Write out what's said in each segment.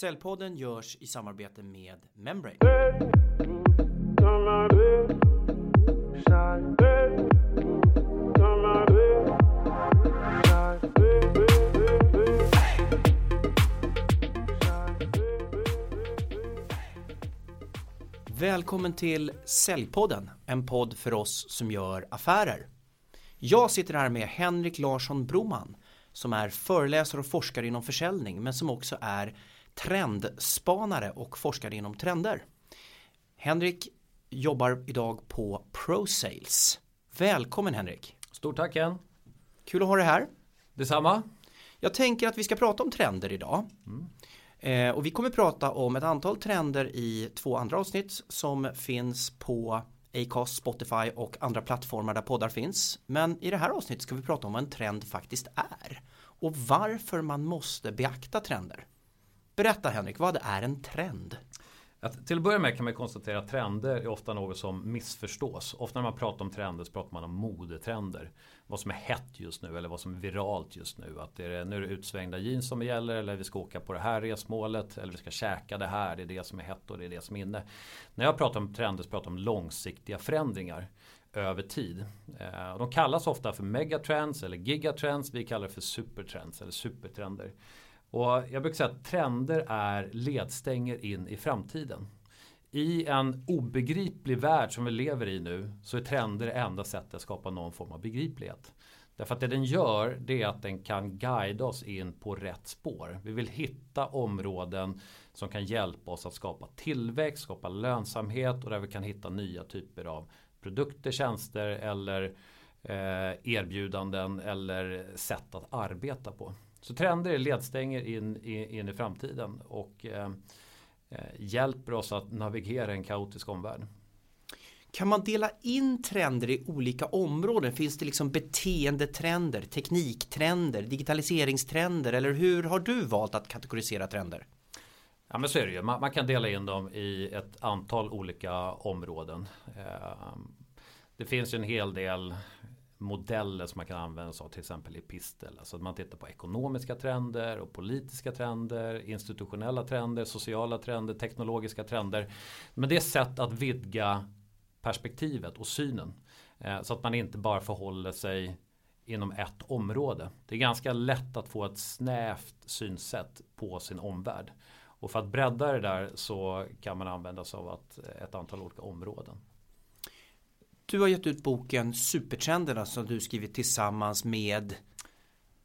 Cellpodden görs i samarbete med Membrane. Välkommen till Säljpodden, en podd för oss som gör affärer. Jag sitter här med Henrik Larsson Broman som är föreläsare och forskare inom försäljning men som också är trendspanare och forskare inom trender. Henrik jobbar idag på ProSales. Välkommen Henrik! Stort tack Ken! Kul att ha dig här! Detsamma! Jag tänker att vi ska prata om trender idag. Mm. Eh, och vi kommer prata om ett antal trender i två andra avsnitt som finns på Acast, Spotify och andra plattformar där poddar finns. Men i det här avsnittet ska vi prata om vad en trend faktiskt är och varför man måste beakta trender. Berätta Henrik, vad är en trend? Att till att börja med kan man konstatera att trender är ofta något som missförstås. Ofta när man pratar om trender så pratar man om modetrender. Vad som är hett just nu eller vad som är viralt just nu. Att det är, nu är det utsvängda jeans som gäller eller vi ska åka på det här resmålet eller vi ska käka det här. Det är det som är hett och det är det som är inne. När jag pratar om trender så pratar jag om långsiktiga förändringar över tid. Eh, de kallas ofta för megatrends eller gigatrends. Vi kallar det för supertrends eller supertrender. Och jag brukar säga att trender är ledstänger in i framtiden. I en obegriplig värld som vi lever i nu så är trender det enda sättet att skapa någon form av begriplighet. Därför att det den gör det är att den kan guida oss in på rätt spår. Vi vill hitta områden som kan hjälpa oss att skapa tillväxt, skapa lönsamhet och där vi kan hitta nya typer av produkter, tjänster eller eh, erbjudanden eller sätt att arbeta på. Så trender är ledstänger in, in, i framtiden och eh, eh, hjälper oss att navigera en kaotisk omvärld. Kan man dela in trender i olika områden? Finns det liksom beteendetrender, tekniktrender, digitaliseringstrender eller hur har du valt att kategorisera trender? Ja men så är det ju. Man, man kan dela in dem i ett antal olika områden. Eh, det finns ju en hel del modeller som man kan använda sig av till exempel i Pistel. Alltså att man tittar på ekonomiska trender och politiska trender, institutionella trender, sociala trender, teknologiska trender. Men det är sätt att vidga perspektivet och synen. Eh, så att man inte bara förhåller sig inom ett område. Det är ganska lätt att få ett snävt synsätt på sin omvärld. Och för att bredda det där så kan man använda sig av eh, ett antal olika områden. Du har gett ut boken Supertrenderna som du skrivit tillsammans med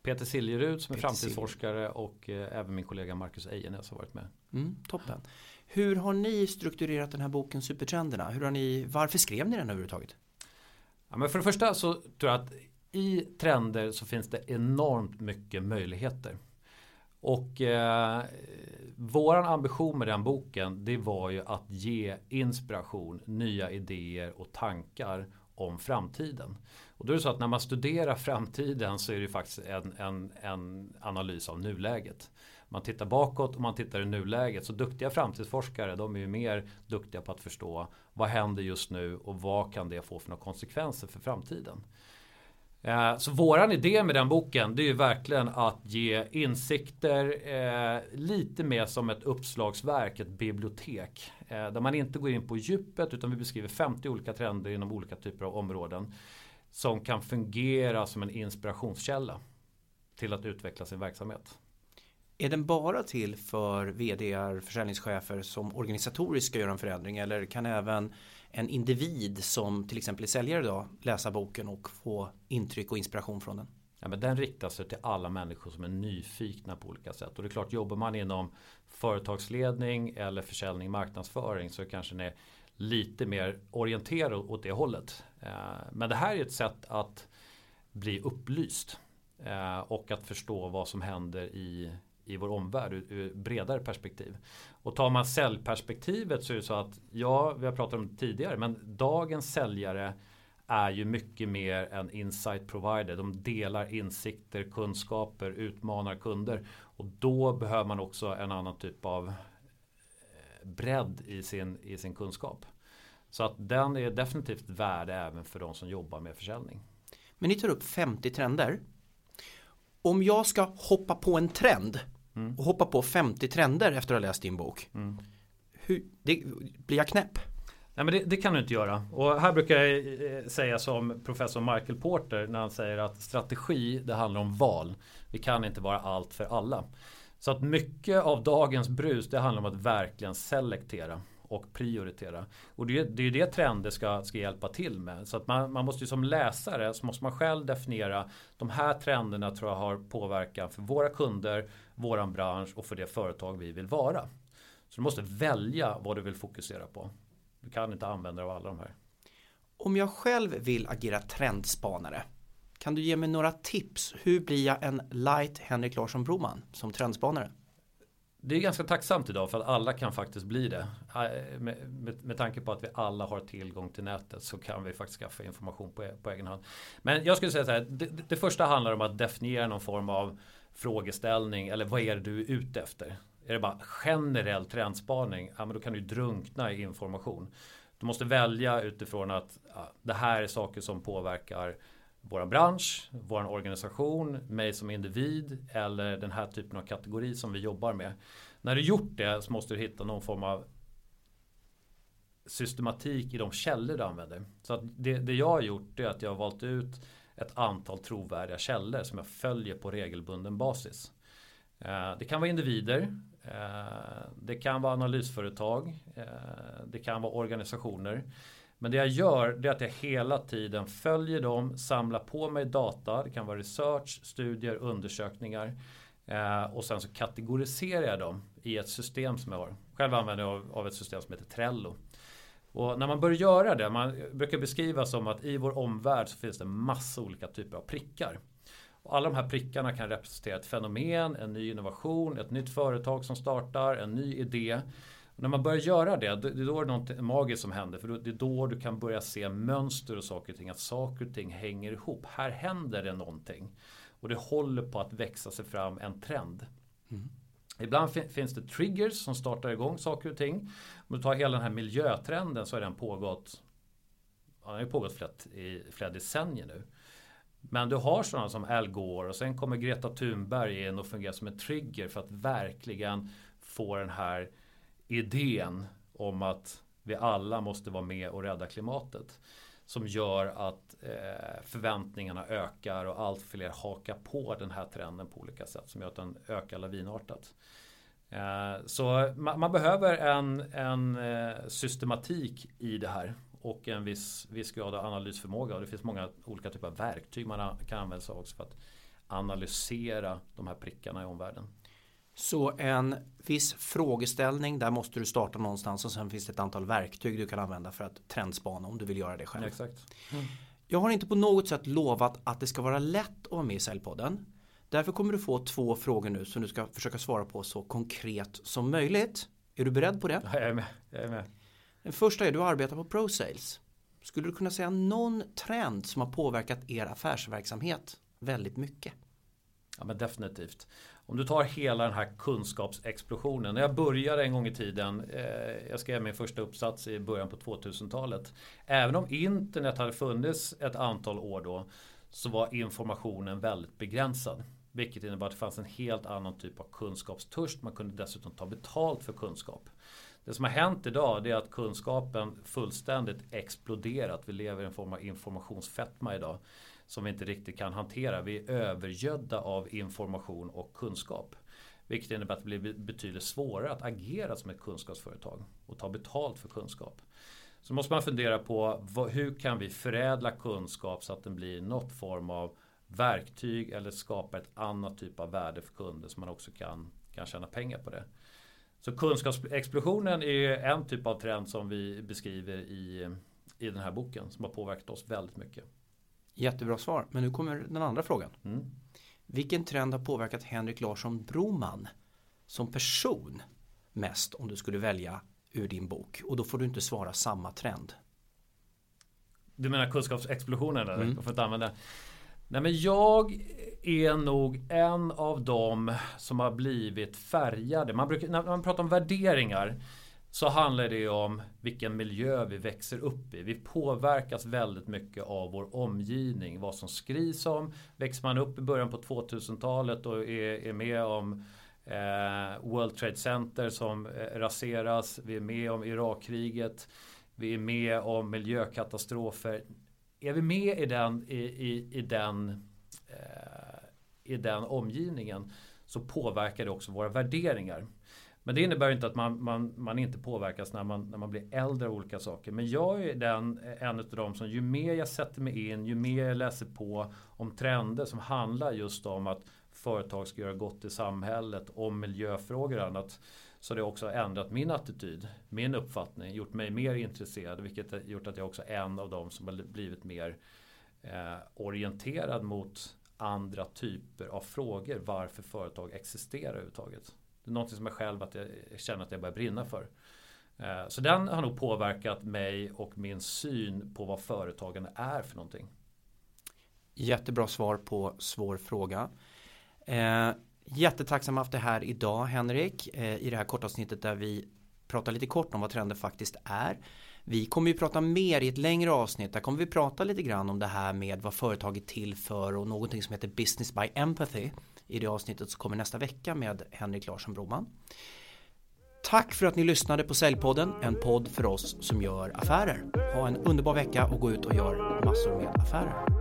Peter Siljerud som är framtidsforskare och eh, även min kollega Marcus Ejenäs har varit med. Mm, toppen. Hur har ni strukturerat den här boken Supertrenderna? Hur har ni, varför skrev ni den överhuvudtaget? Ja, men för det första så tror jag att i trender så finns det enormt mycket möjligheter. Och eh, våran ambition med den boken det var ju att ge inspiration, nya idéer och tankar om framtiden. Och då är det så att när man studerar framtiden så är det faktiskt en, en, en analys av nuläget. Man tittar bakåt och man tittar i nuläget. Så duktiga framtidsforskare de är ju mer duktiga på att förstå vad händer just nu och vad kan det få för några konsekvenser för framtiden. Eh, så våran idé med den boken det är ju verkligen att ge insikter eh, lite mer som ett uppslagsverk, ett bibliotek. Eh, där man inte går in på djupet utan vi beskriver 50 olika trender inom olika typer av områden. Som kan fungera som en inspirationskälla till att utveckla sin verksamhet. Är den bara till för vd, försäljningschefer som organisatoriskt ska göra en förändring eller kan även en individ som till exempel är säljare idag läsa boken och få intryck och inspiration från den? Ja, men den riktar sig till alla människor som är nyfikna på olika sätt. Och det är klart, jobbar man inom företagsledning eller försäljning marknadsföring så kanske den är lite mer orienterad åt det hållet. Eh, men det här är ett sätt att bli upplyst eh, och att förstå vad som händer i, i vår omvärld ur, ur bredare perspektiv. Och tar man säljperspektivet så är det så att ja, vi har pratat om det tidigare, men dagens säljare är ju mycket mer en insight provider. De delar insikter, kunskaper, utmanar kunder. Och då behöver man också en annan typ av eh, bredd i sin, i sin kunskap. Så att den är definitivt värd även för de som jobbar med försäljning. Men ni tar upp 50 trender. Om jag ska hoppa på en trend mm. och hoppa på 50 trender efter att ha läst din bok. Mm. Hur, det, blir jag knäpp? Nej men det, det, kan du inte göra. Och här brukar jag eh, säga som professor Michael Porter när han säger att strategi det handlar om val. Vi kan inte vara allt för alla. Så att mycket av dagens brus det handlar om att verkligen selektera och prioritera. Och det, det är ju det trender ska, ska hjälpa till med. Så att man, man måste ju som läsare så måste man själv definiera de här trenderna tror jag har påverkan för våra kunder, våran bransch och för det företag vi vill vara. Så du måste välja vad du vill fokusera på. Du kan inte använda dig av alla de här. Om jag själv vill agera trendspanare kan du ge mig några tips? Hur blir jag en light Henrik Larsson Broman som trendspanare? Det är ganska tacksamt idag för att alla kan faktiskt bli det. Äh, med, med, med tanke på att vi alla har tillgång till nätet så kan vi faktiskt skaffa information på, på egen hand. Men jag skulle säga så här, det, det första handlar om att definiera någon form av frågeställning eller vad är det du är ute efter? Är det bara generell trendspaning, ja men då kan du drunkna i information. Du måste välja utifrån att ja, det här är saker som påverkar vår bransch, vår organisation, mig som individ eller den här typen av kategori som vi jobbar med. När du gjort det så måste du hitta någon form av systematik i de källor du använder. Så att det, det jag har gjort är att jag har valt ut ett antal trovärdiga källor som jag följer på regelbunden basis. Eh, det kan vara individer, eh, det kan vara analysföretag, eh, det kan vara organisationer. Men det jag gör det är att jag hela tiden följer dem, samlar på mig data. Det kan vara research, studier, undersökningar. Eh, och sen så kategoriserar jag dem i ett system som jag har. Själv använder jag av, av ett system som heter Trello. Och när man börjar göra det, man brukar beskriva som att i vår omvärld så finns det massa olika typer av prickar. Och alla de här prickarna kan representera ett fenomen, en ny innovation, ett nytt företag som startar, en ny idé. När man börjar göra det, det är då det är något magiskt som händer. För det är då du kan börja se mönster och saker och ting. Att saker och ting hänger ihop. Här händer det någonting. Och det håller på att växa sig fram en trend. Mm. Ibland finns det triggers som startar igång saker och ting. Om du tar hela den här miljötrenden så har den pågått ja, den har pågått flera, i flera decennier nu. Men du har sådana som Al Gore och sen kommer Greta Thunberg in och fungerar som en trigger för att verkligen få den här idén om att vi alla måste vara med och rädda klimatet. Som gör att eh, förväntningarna ökar och allt fler hakar på den här trenden på olika sätt. Som gör att den ökar lavinartat. Eh, så man, man, behöver en, en eh, systematik i det här. Och en viss, viss grad av analysförmåga. Och det finns många olika typer av verktyg man kan använda sig av också för att analysera de här prickarna i omvärlden. Så en viss frågeställning, där måste du starta någonstans och sen finns det ett antal verktyg du kan använda för att trendspana om du vill göra det själv. Exakt. Mm. Jag har inte på något sätt lovat att det ska vara lätt att vara med i Säljpodden. Därför kommer du få två frågor nu som du ska försöka svara på så konkret som möjligt. Är du beredd på det? Ja, jag är med. Jag är med. Den första är du arbetar på ProSales. Skulle du kunna säga någon trend som har påverkat er affärsverksamhet väldigt mycket? Ja men definitivt. Om du tar hela den här kunskapsexplosionen. När jag började en gång i tiden. Eh, jag skrev min första uppsats i början på 2000-talet. Även om internet hade funnits ett antal år då. Så var informationen väldigt begränsad. Vilket innebar att det fanns en helt annan typ av kunskapstörst. Man kunde dessutom ta betalt för kunskap. Det som har hänt idag är att kunskapen fullständigt exploderat. Vi lever i en form av informationsfetma idag som vi inte riktigt kan hantera. Vi är övergödda av information och kunskap. Vilket innebär att det blir betydligt svårare att agera som ett kunskapsföretag och ta betalt för kunskap. Så måste man fundera på vad, hur kan vi förädla kunskap så att den blir något form av verktyg eller skapa ett annat typ av värde för kunder så man också kan, kan tjäna pengar på det. Så kunskapsexplosionen är en typ av trend som vi beskriver i, i den här boken som har påverkat oss väldigt mycket. Jättebra svar. Men nu kommer den andra frågan. Mm. Vilken trend har påverkat Henrik Larsson Broman som person mest om du skulle välja ur din bok? Och då får du inte svara samma trend. Du menar kunskapsexplosionen? Eller? Mm. Jag får inte använda. Nej men jag är nog en av dem som har blivit färgade. Man brukar, när man pratar om värderingar så handlar det om vilken miljö vi växer upp i. Vi påverkas väldigt mycket av vår omgivning. Vad som skrivs om. Växer man upp i början på 2000-talet och är, är med om eh, World Trade Center som eh, raseras. Vi är med om Irakkriget. Vi är med om miljökatastrofer. Är vi med i den, i, i, i den, eh, i den omgivningen så påverkar det också våra värderingar. Men det innebär inte att man, man, man inte påverkas när man, när man blir äldre av olika saker. Men jag är den, en av de som ju mer jag sätter mig in, ju mer jag läser på om trender som handlar just om att företag ska göra gott i samhället, om miljöfrågor och annat. Så det har också ändrat min attityd, min uppfattning, gjort mig mer intresserad. Vilket har gjort att jag också är en av dem som har blivit mer eh, orienterad mot andra typer av frågor. Varför företag existerar överhuvudtaget. Det är någonting som jag själv att jag känner att jag börjar brinna för. Eh, så den har nog påverkat mig och min syn på vad företagande är för någonting. Jättebra svar på svår fråga. Eh, jättetacksam att ha haft det här idag Henrik eh, i det här kortavsnittet där vi pratar lite kort om vad trender faktiskt är. Vi kommer ju prata mer i ett längre avsnitt. Där kommer vi prata lite grann om det här med vad företag är till för och någonting som heter Business by Empathy. I det avsnittet som kommer nästa vecka med Henrik Larsson Broman. Tack för att ni lyssnade på Säljpodden, en podd för oss som gör affärer. Ha en underbar vecka och gå ut och gör massor med affärer.